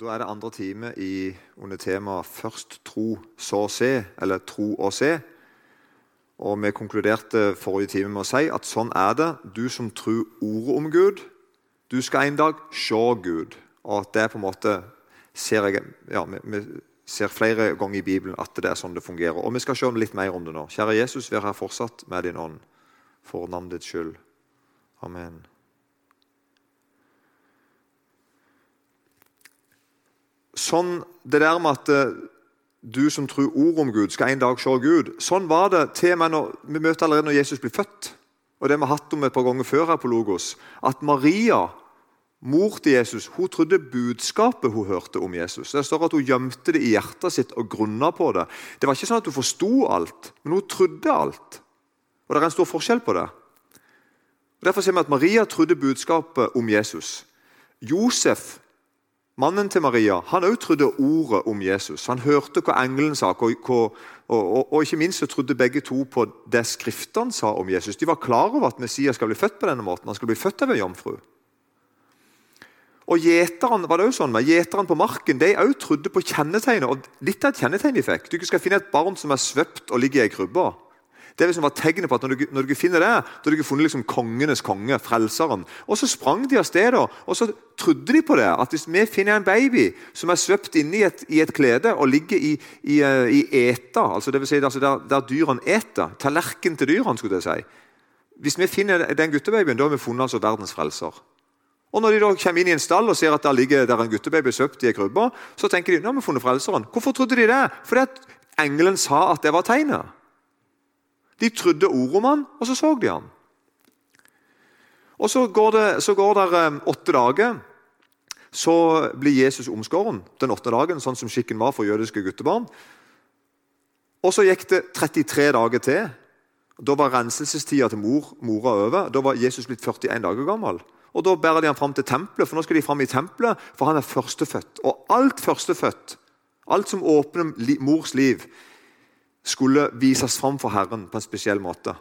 Da er det andre time i, under temaet 'Først tro, så se', eller 'Tro og se'. Og Vi konkluderte forrige time med å si at sånn er det. Du som tror ordet om Gud, du skal en dag se Gud. Og at det på en måte ser jeg, ja, vi, ser flere ganger i Bibelen at det er sånn det fungerer. Og Vi skal se litt mer om det nå. Kjære Jesus, vær her fortsatt med din ånd. For navnet ditt skyld. Amen. Sånn det der med at eh, du som tror ord om Gud, skal en dag se Gud. Sånn var det med når, Vi møter allerede når Jesus blir født. Og det vi har hatt om et par ganger før her på Logos. At Maria, mor til Jesus, hun trodde budskapet hun hørte om Jesus. Det står at Hun gjemte det i hjertet sitt og grunna på det. Det var ikke sånn at hun forsto alt, men hun trodde alt. Og Det er en stor forskjell på det. Og Derfor ser vi at Maria trodde budskapet om Jesus. Josef Mannen til Maria han også trodde ordet om Jesus. Han hørte hva engelen sa, og, og, og, og, ikke minst så trodde begge to på det Skriftene sa om Jesus. De var klar over at Messias skal bli født på denne måten. Han skal bli født av en jomfru. Og Gjeteren var det også sånn med, gjeteren på marken de også trodde på kjennetegnet. og Litt av et kjennetegn de fikk. Du skal finne et barn som er svøpt og ligger i ei krybbe. Det liksom var tegnet på at Når du, når du finner det, da har du funnet liksom kongenes konge, frelseren. Og Så sprang de av sted og så trodde de på det. At hvis vi finner en baby som er svøpt inne i et, i et klede og ligger i, i, eh, i eta, altså det vil si altså der, der dyrene eter, tallerkenen til dyrene skulle jeg si Hvis vi finner den guttebabyen, da har vi funnet altså verdens frelser. Og Når de da kommer inn i en stall og ser at der ligger der en guttebaby svøpt i ei krybbe, så tenker de nå har vi funnet frelseren. Hvorfor trodde de det? Fordi at engelen sa at det var tegnet. De trodde ordet om han, og så så de han. Og Så går det, så går det eh, åtte dager. Så blir Jesus omskåren den åtte dagen, sånn som skikken var for jødiske guttebarn. Og Så gikk det 33 dager til. Da var renselsestida til mor, mora over. Da var Jesus blitt 41 dager gammel. Og Da bærer de ham fram til tempelet, for nå skal de fram i tempelet, for han er førstefødt. Og alt førstefødt, alt som åpner mors liv, skulle vises fram for Herren på en spesiell måte.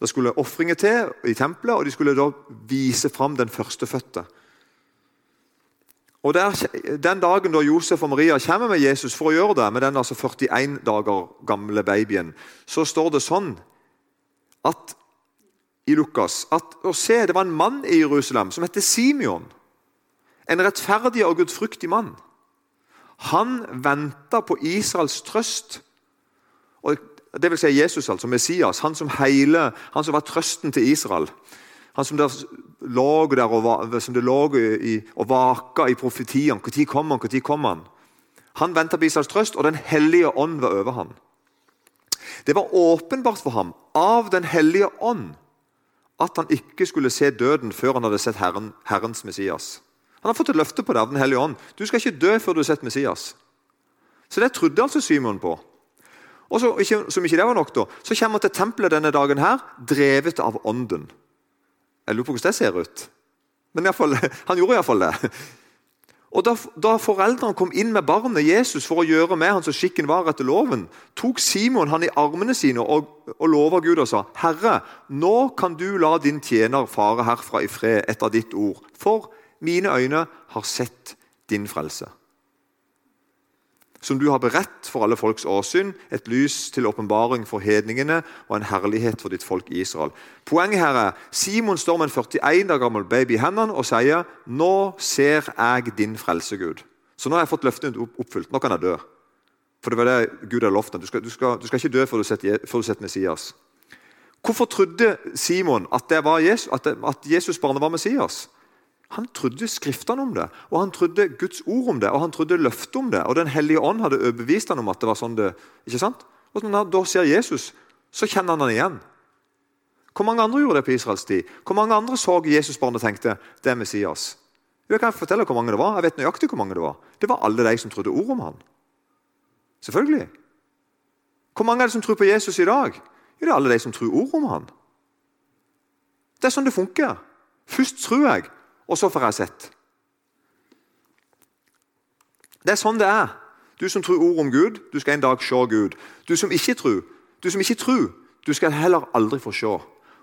Det skulle ofringer til i tempelet, og de skulle da vise fram den førstefødte. Og der, Den dagen da Josef og Maria kommer med Jesus for å gjøre det, med den altså 41 dager gamle babyen, så står det sånn at i Lukas at å se, det var en mann i Jerusalem som heter Simeon. En rettferdig og gudfryktig mann. Han venta på Israels trøst og det vil si Jesus, altså Messias, han som, hele, han som var trøsten til Israel. Han som der lå der og, som det lå i, og vaka i profetiene. Når kommer han? Når kommer han? Han venta på Israels trøst, og Den hellige ånd var over ham. Det var åpenbart for ham av Den hellige ånd at han ikke skulle se døden før han hadde sett Herren, Herrens Messias. Han har fått et løfte på det av Den hellige ånd. Du skal ikke dø før du har sett Messias. Så det trodde altså Simon på. Og så, Som ikke det var nok, da, så kommer han til tempelet denne dagen her, drevet av Ånden. Jeg lurer på hvordan det ser ut. Men i fall, han gjorde iallfall det. Og da, da, foreldrene kom inn med barnet Jesus for å gjøre med han som skikken var etter loven, tok Simon han i armene sine og, og lova Gud og sa, 'Herre, nå kan du la din tjener fare herfra i fred etter ditt ord.' For mine øyne har sett din frelse som du har beredt for alle folks åsyn, et lys til åpenbaring for hedningene og en herlighet for ditt folk Israel. Poenget her er Simon står med en 41 dag gammel baby i hendene og sier nå ser jeg din frelse, Gud. Så nå har jeg fått løftet oppfylt. Nå kan jeg dø. For det var det Gud hadde lovt. Du du, skal, du skal ikke dø før du har sett Messias. Hvorfor trodde Simon at, det Jesus, at, at Jesusbarnet var Messias? Han trodde Skriftene om det, og han trodde Guds ord om det, og han trodde løftet om det. Og Den hellige ånd hadde overbevist han om at det var sånn det ikke sant? Og Når da ser Jesus, så kjenner han han igjen. Hvor mange andre gjorde det på Israels tid? Hvor mange andre så Jesusbarnet og tenkte det er Messias? Jeg kan fortelle hvor mange det var. Jeg vet nøyaktig hvor mange Det var. Det var alle de som trodde ord om han. Selvfølgelig. Hvor mange er det som tror på Jesus i dag? Jo, det er alle de som tror ord om han. Det er sånn det funker. Først tror jeg, og så får jeg sett. Det er sånn det er. Du som tror ord om Gud, du skal en dag se Gud. Du som ikke tror, du som ikke tror, du skal heller aldri få se.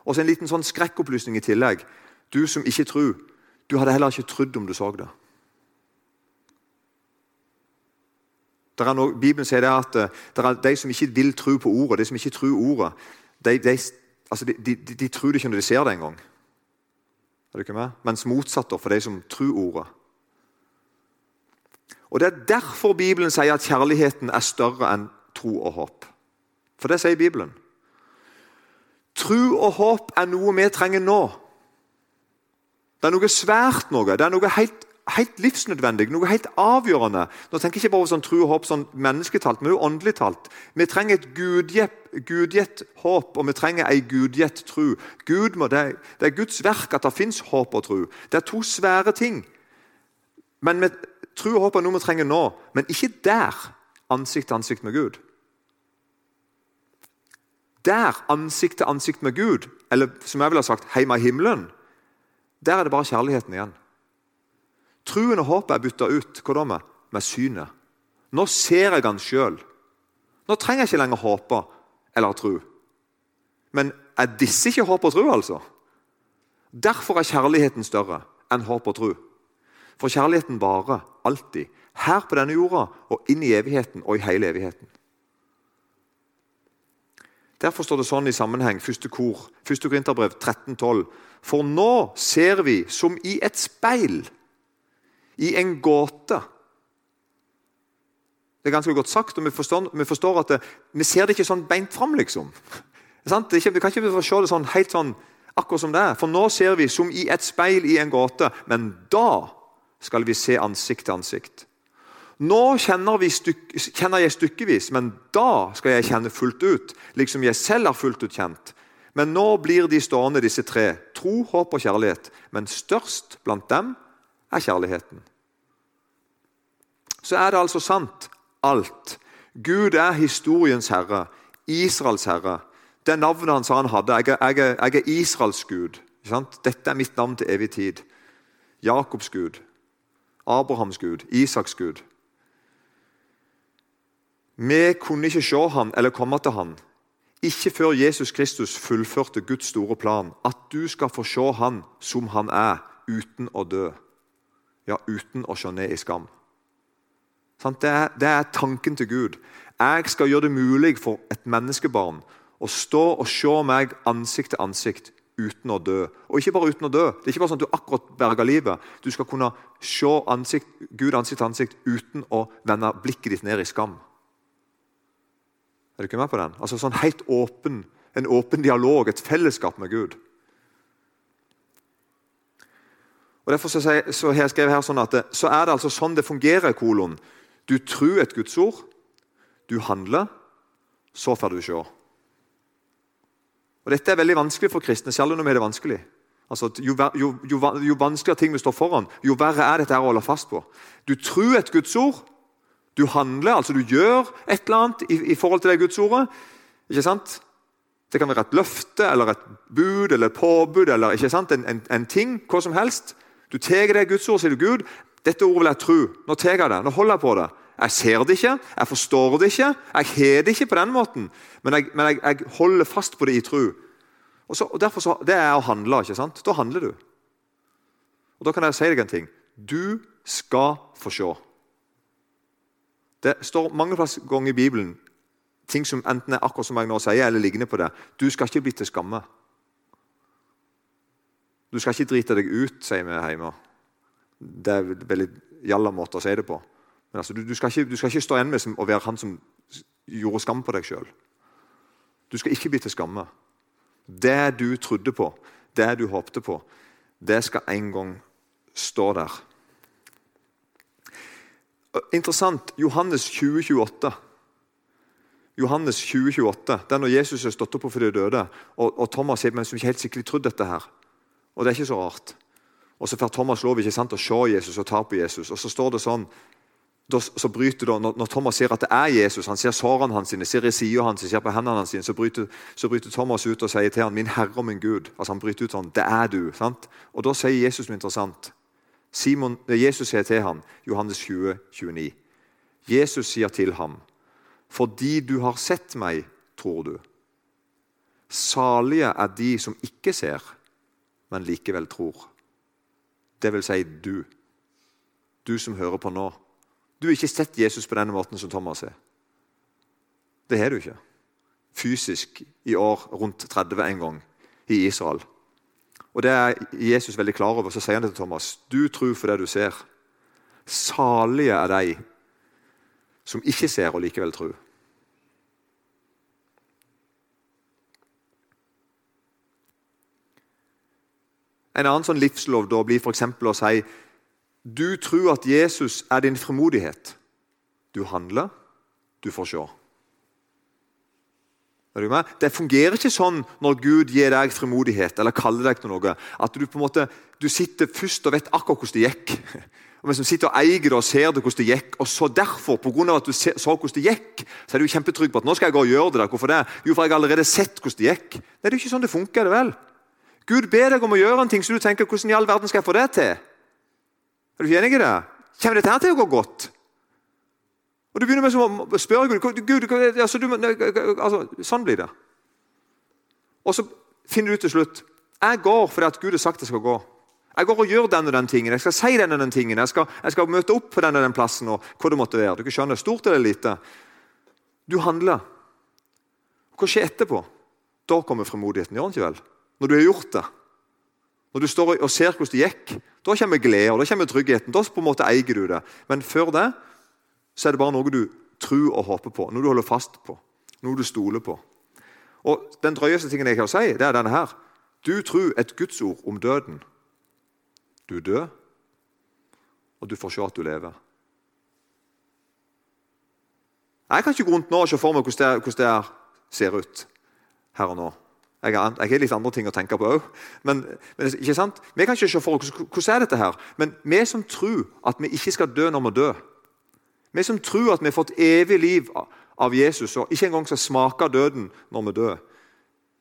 Og så en liten sånn skrekkopplysning i tillegg. Du som ikke tror, du hadde heller ikke trodd om du så det. Noe, Bibelen sier det at eh, det er de som ikke vil tro på ordet, de som ikke tror ordet, de, de, altså de, de tror det ikke når de ser det engang. Er ikke med? Mens motsatt for de som tror ordet. Og Det er derfor Bibelen sier at kjærligheten er større enn tro og håp. For det sier Bibelen. Tro og håp er noe vi trenger nå. Det er noe svært noe. Det er noe helt, helt livsnødvendig, noe helt avgjørende. Nå tenker jeg ikke bare på sånn tro og håp sånn mennesketalt, men jo åndelig talt. Vi trenger et gudgitt håp, og vi trenger ei gudgitt tro. Gud må, det, det er Guds verk at det fins håp og tro. Det er to svære ting. Men vi, tro og håp er noe vi trenger nå, men ikke der, ansikt til ansikt med Gud der, ansikt til ansikt med Gud, eller som jeg ville sagt, hjemme i himmelen, der er det bare kjærligheten igjen. Truen og håpet er bytta ut hva da med? med synet. Nå ser jeg han sjøl. Nå trenger jeg ikke lenger håpe eller tro. Men er disse ikke håp og tro, altså? Derfor er kjærligheten større enn håp og tro. For kjærligheten varer alltid. Her på denne jorda og inn i evigheten og i hele evigheten. Derfor står det sånn i sammenheng, første kor, første Korinterbrev 13,12. For nå ser vi som i et speil, i en gåte. Det er ganske godt sagt, og vi forstår, vi forstår at det, vi ser det ikke sånn beint fram, liksom. Vi kan ikke se det sånn, helt sånn akkurat som det er. For nå ser vi som i et speil i en gåte, men da skal vi se ansikt til ansikt. Nå kjenner, styk, kjenner, jeg stykkevis, men da skal jeg kjenne fullt ut, liksom jeg selv har fullt ut kjent. Men nå blir de stående, disse tre. Tro, håp og kjærlighet. Men størst blant dem er kjærligheten. Så er det altså sant, alt. Gud er historiens herre, Israels herre. Det navnet han sa han hadde. Jeg er, jeg er, jeg er Israels gud. Dette er mitt navn til evig tid. Jakobs gud. Abrahams gud. Isaks gud. Vi kunne ikke se han eller komme til han, ikke før Jesus Kristus fullførte Guds store plan, at du skal få se han som han er, uten å dø. Ja, uten å se ned i skam. Det er, det er tanken til Gud. Jeg skal gjøre det mulig for et menneskebarn å stå og se meg ansikt til ansikt uten å dø. Og ikke bare uten å dø. Det er ikke bare sånn at du akkurat berger livet. Du skal kunne se ansikt, Gud ansikt til ansikt uten å vende blikket ditt ned i skam. Er du ikke med på den? Altså sånn helt åpen, En åpen dialog, et fellesskap med Gud. Og Derfor så, så jeg skrevet her sånn at det, så er det altså sånn det fungerer. kolon. Du tror et Guds ord, du handler, så får du se. Og Dette er veldig vanskelig for kristne, vi har det vanskelig. Altså, jo, jo, jo, jo vanskeligere ting vi står foran, jo verre er dette å holde fast på. Du tror et Guds ord, du handler, altså du gjør et eller annet i, i forhold til det gudsordet. Ikke sant? Det kan være et løfte eller et bud eller et påbud eller ikke sant? En, en, en ting. Hva som helst. Du tar det ord, sier du Gud. Dette ordet vil jeg tro. Nå tar jeg det. Nå holder jeg på det. Jeg ser det ikke, jeg forstår det ikke, jeg har det ikke på den måten. Men, jeg, men jeg, jeg, holder fast på det i tro. Og, så, og derfor så, Det er å handle. ikke sant? Da handler du. Og Da kan jeg si deg en ting. Du skal få se. Det står mange ganger i Bibelen ting som enten er akkurat som jeg nå sier, eller ligner på det. Du skal ikke bli til skamme. Du skal ikke drite deg ut, sier vi hjemme. Det er veldig jalla måte å si det på. Men altså, du, du, skal ikke, du, skal ikke, stå igjen med å være han som gjorde skam på deg sjøl. Du skal ikke bli til skamme. Det du trodde på, det du håpte på, det skal en gang stå der. Interessant. Johannes 2028. Johannes 2028, Det er når Jesus er stått opp for de døde, og, og Thomas som ikke helt sikkert trodd dette her. Og Det er ikke så rart. Og Så får Thomas lov ikke sant, å se Jesus og ta på Jesus. Og Så står det sånn, så bryter det, når, Thomas sier at det er Jesus, han ser sårene hans, sine, ser i sida hans, ser på hendene hans, så bryter, så bryter, Thomas ut og sier til ham, 'Min Herre og min Gud'. Altså Han bryter ut sånn 'Det er du'. sant? Og Da sier Jesus noe interessant. Simon, Jesus sier til ham, Johannes 20, 29. Jesus sier til ham, 'Fordi du har sett meg, tror du.' Salige er de som ikke ser, men likevel tror. Det vil si du. Du som hører på nå. Du har ikke sett Jesus på denne måten som Thomas er. Det har du ikke. Fysisk i år rundt 30 en gang i Israel. Og Det er Jesus veldig klar over. Så sier han det til Thomas. Du tror for det du ser. Salige er de som ikke ser og likevel tror. En annen sånn livslov da blir f.eks. å si du tror at Jesus er din frimodighet. Du handler, du får se. Det fungerer ikke sånn når Gud gir deg frimodighet eller kaller deg til noe, at du på en måte, du sitter først og vet akkurat hvordan det gikk. Og Mens du sitter og eier det og ser det hvordan det gikk, og så derfor, på grunn av at du så hvordan det gikk, så er du kjempetrygg på at nå skal jeg gå og gjøre det. der. Hvorfor det? Jo, for jeg har allerede sett hvordan det gikk. Nei, det er jo ikke sånn det funker. det vel? Gud ber deg om å gjøre en ting, så du tenker hvordan i all verden skal jeg få det til? Er du ikke enig i det? Kommer dette her til å gå godt? Og Du begynner med å spørre Gud, Gud altså, du, altså, Sånn blir det. Og så finner du ut til slutt jeg går fordi at Gud har sagt jeg skal gå. Jeg går og gjør den og den tingen, jeg skal si den og den tingen, jeg skal, jeg skal møte opp på den og den plassen. og hva det måtte være. Du kan skjønne, Stort eller lite. Du handler. Hva skjer etterpå? Da kommer frimodigheten. Gjør den ikke vel? Når du har gjort det. Når du står og ser hvordan det gikk, da kommer glede da kommer tryggheten. Da på en måte eier du det. Men før det så er det bare noe du tror og håper på, noe du holder fast på, noe du stoler på. Og Den drøyeste tingen jeg kan si, det er denne her. Du tror et gudsord om døden. Du dør, og du får se at du lever. Jeg kan ikke gå rundt nå og se for meg hvordan det, hvordan det ser ut her og nå. Jeg har, litt andre ting å tenke på òg. Men, men, ikke sant? Vi kan ikke se for oss hvordan er dette her. Men vi som tror at vi ikke skal dø når vi dør, vi som tror at vi har fått evig liv av Jesus og ikke engang skal smake døden når vi dør,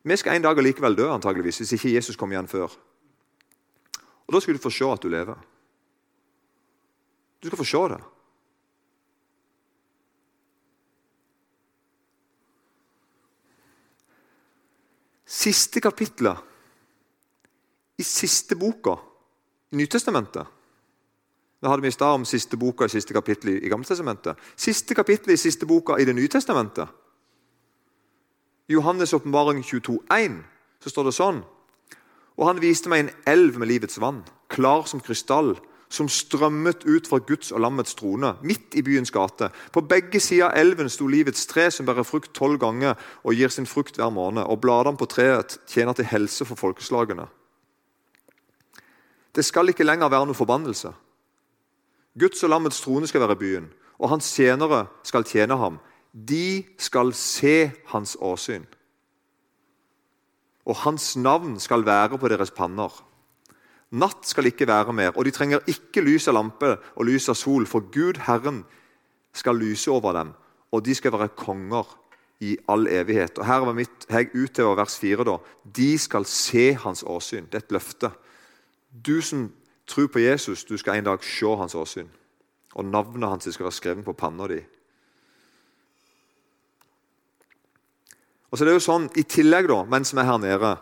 vi skal en dag likevel dø antageligvis, hvis ikke Jesus kommer igjen før. Og Da skal du få se at du lever. Du skal få se det. Siste kapitlet i siste boka i Nytestamentet. Det hadde vi i stad om siste boka i siste kapittel i Gammeltestamentet. Siste kapittel i siste boka i Det nye testamentet. I Johannes' åpenbaring 22,1 så står det sånn Og han viste meg en elv med livets vann, klar som krystall, som strømmet ut fra Guds og lammets trone, midt i byens gate. På begge sider av elven sto livets tre, som bærer frukt tolv ganger og gir sin frukt hver måned. Og bladene på treet tjener til helse for folkeslagene. Det skal ikke lenger være noe forbannelse. Guds og lammets trone skal være byen, og hans tjenere skal tjene ham. De skal se hans åsyn. Og hans navn skal være på deres panner. Natt skal ikke være mer, og de trenger ikke lys av lampe og lys av sol, for Gud, Herren, skal lyse over dem, og de skal være konger i all evighet. Og Her var mitt, jeg utover vers 4. da. De skal se hans åsyn. Det er et løfte. Du som tror på Jesus, du skal en dag se hans åsyn. Og navnet hans skal være skrevet på panna di. Og så er det jo sånn, I tillegg, da, mens vi er her nede,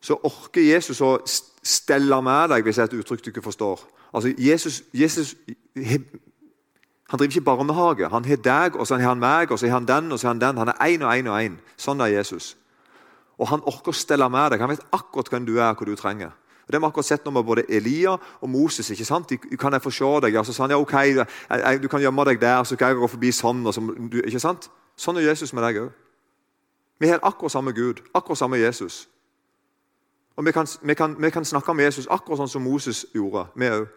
så orker Jesus å stelle med deg, hvis det er et uttrykk du ikke forstår. Altså, Jesus, Jesus han driver ikke barnehage. Han har deg, og så har han meg, og så har han den, og så har han den. Han er én og én og én. Sånn er Jesus. Og han orker å stelle med deg. Han vet akkurat hvem du er, hva du trenger. Og Det har vi akkurat sett nå med både Elia og Moses. ikke sant? De, kan jeg få se deg? Ja, så sa han, ja, ok, jeg, jeg, Du kan gjemme deg der, så kan jeg gå forbi sånn. så, du, ikke sant? Sånn er Jesus med deg òg. Vi har akkurat samme Gud, akkurat samme Jesus. Og vi kan, vi, kan, vi kan, snakke om Jesus akkurat sånn som Moses gjorde. Vi òg.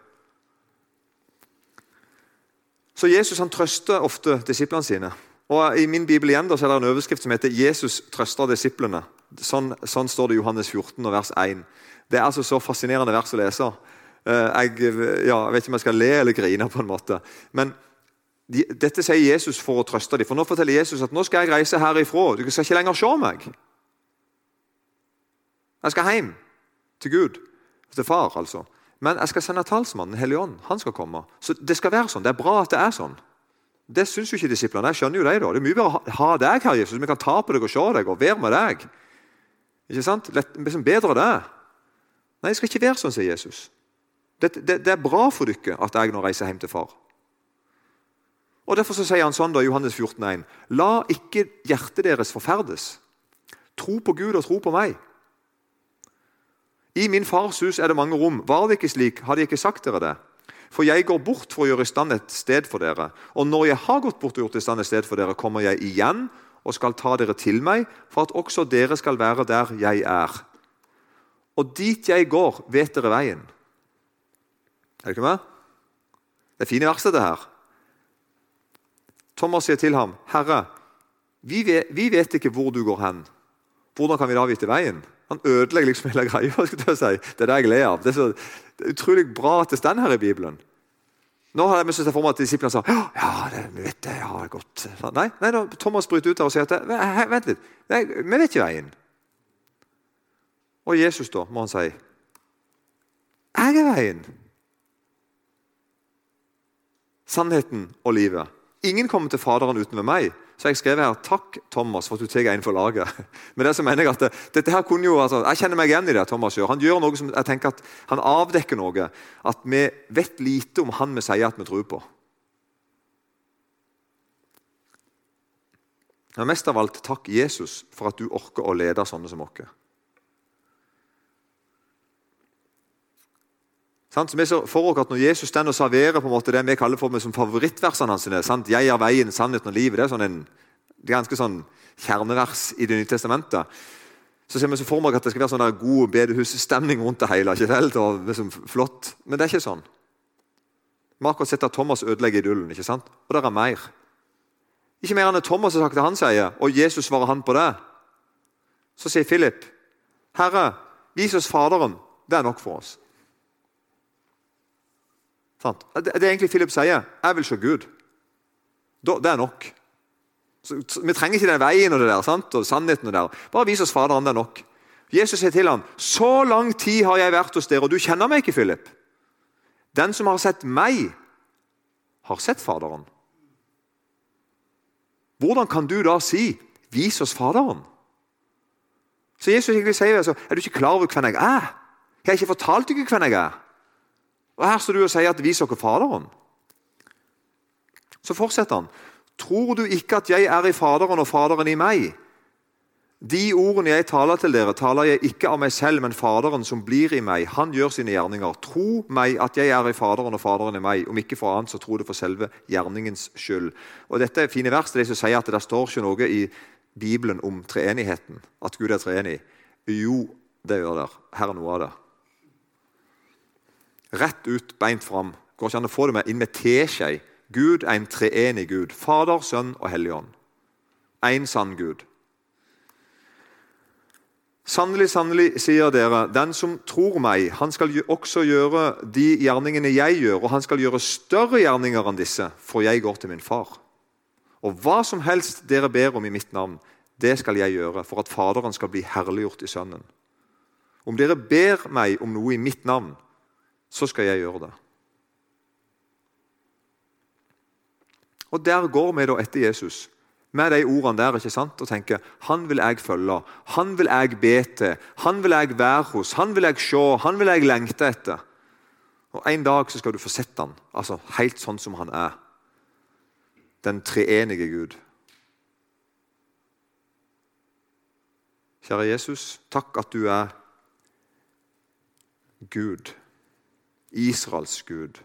Så Jesus han trøster ofte disiplene sine. Og I min bibel igjen da, så er det en overskrift som heter 'Jesus trøster disiplene'. Sånn, sånn står det i Johannes 14, vers 1. Det er altså så fascinerende vers å lese. Eh, jeg, ja, jeg vet ikke om jeg skal le eller grine, på en måte. Men de, dette sier Jesus for å trøste dem. For nå forteller Jesus at nå skal jeg reise herifra. Du skal ikke lenger se meg. Jeg skal hjem til Gud, til far, altså. Men jeg skal sende talsmannen, Den ånd. Han skal komme. Så Det skal være sånn. Det er bra at det er sånn. Det syns jo ikke disiplene. Jeg skjønner jo det da. Det er mye bedre å ha deg her, Jesus. Vi kan ta på deg og se deg og være med deg. Ikke sant? Liksom bedre det. Nei, jeg skal ikke være sånn, sier Jesus. Det, det, det er bra for dere at jeg nå reiser hjem til far. Og Derfor så sier han sånn da, i Johannes 14,1.: La ikke hjertet deres forferdes. Tro på Gud og tro på meg. I min fars hus er det mange rom. Var det ikke slik, hadde jeg ikke sagt dere det. For jeg går bort for å gjøre i stand et sted for dere. Og når jeg har gått bort og gjort i stand et sted for dere, kommer jeg igjen og skal ta dere til meg, for at også dere skal være der jeg er. Og dit jeg går, vet dere veien. Er det ikke med? Det er fine vers, det her. Thomas sier til ham, 'Herre, vi vet, vi vet, ikke hvor du går hen. Hvordan kan vi da vite veien?' Han ødelegger liksom hele greia. Si. Det er det jeg ler av. Det er, så, det er utrolig bra at det står her i Bibelen. Nå har jeg sett for meg at disiplene sa ja, det, vi vet det, ja, godt. Nei, nei da, Thomas bryter ut der og sier at vent litt, nei, vi vet ikke veien. Og Jesus, da, må han si Jeg er veien. Sannheten og livet. Ingen kommer til Faderen uten ved meg. Så jeg skrev her takk Thomas for at du tar en for laget. Men det så mener jeg at det, dette her kunne jo, altså, Jeg kjenner meg igjen i det Thomas gjør. Han gjør noe som jeg tenker at han avdekker noe. At vi vet lite om han vi sier at vi tror på. Men mest av alt takk Jesus for at du orker å lede sånne som oss. Så vi ser for oss at Når Jesus den og serverer på en måte det vi kaller for som favorittversene hans sant? 'Jeg er veien, sannheten og livet', det er sånn en det ganske sånn kjernevers i Det nye testamentet. Så ser vi så for meg at det skal være sånn god bedehusstemning rundt det hele. ikke vel? Og liksom flott. Men det er ikke sånn. Vi har sett at Thomas ødelegger idyllen. ikke sant? Og det er mer. Ikke mer enn at Thomas har sagt det han sier, og Jesus svarer han på det. Så sier Philip, 'Herre, vis oss Faderen. Det er nok for oss.' Det er egentlig Philip sier. 'Jeg vil se Gud'. Det er nok. Vi trenger ikke den veien og det der, sant? og sannheten. og det der. Bare vis oss Faderen. Det er nok. Jesus sier til ham, 'Så lang tid har jeg vært hos dere, og du kjenner meg ikke, Philip.' 'Den som har sett meg, har sett Faderen.' Hvordan kan du da si, 'Vis oss Faderen'? Så Jesus egentlig sier altså, 'Er du ikke klar over hvem jeg er?' 'Jeg har ikke fortalt deg hvem jeg er.' Og Her står du og sier at 'vis dere Faderen'. Så fortsetter han. Tror du ikke at jeg er i Faderen og Faderen i meg? De ordene jeg taler til dere, taler jeg ikke av meg selv, men Faderen som blir i meg. Han gjør sine gjerninger. Tro meg at jeg er i Faderen og Faderen i meg. Om ikke for annet, så tro det for selve gjerningens skyld. Og Dette er fine vers. Det som sier at det står ikke noe i Bibelen om treenigheten. At Gud er treenig. Jo, det gjør det. Her er noe av det. Rett ut, beint fram. Går ikke an å få det med inn med teskje. Gud er en treenig Gud. Fader, Sønn og Helligånd. Én sann Gud. Sannelig, sannelig, sier dere, den som tror meg, han skal også gjøre de gjerningene jeg gjør, og han skal gjøre større gjerninger enn disse, for jeg går til min far. Og hva som helst dere ber om i mitt navn, det skal jeg gjøre, for at Faderen skal bli herliggjort i Sønnen. Om dere ber meg om noe i mitt navn, så skal jeg gjøre det. Og Der går vi da etter Jesus med de ordene der ikke sant? og tenker han vil jeg følge, han vil jeg be til, han vil jeg være hos, han vil jeg se, han vil jeg lengte etter. Og En dag så skal du få sett han, altså helt sånn som han er. Den treenige Gud. Kjære Jesus, takk at du er Gud. Israels Gud.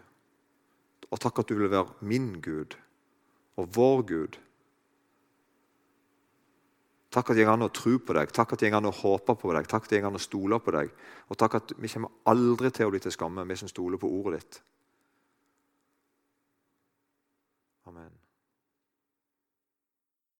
Og takk at du vil være min Gud og vår Gud. Takk at jeg kan å tro på deg, takk at jeg kan å håpe på deg, takk at jeg kan å stole på deg. Og takk at vi kommer aldri til å bli til skamme, vi som stoler på ordet ditt. Amen.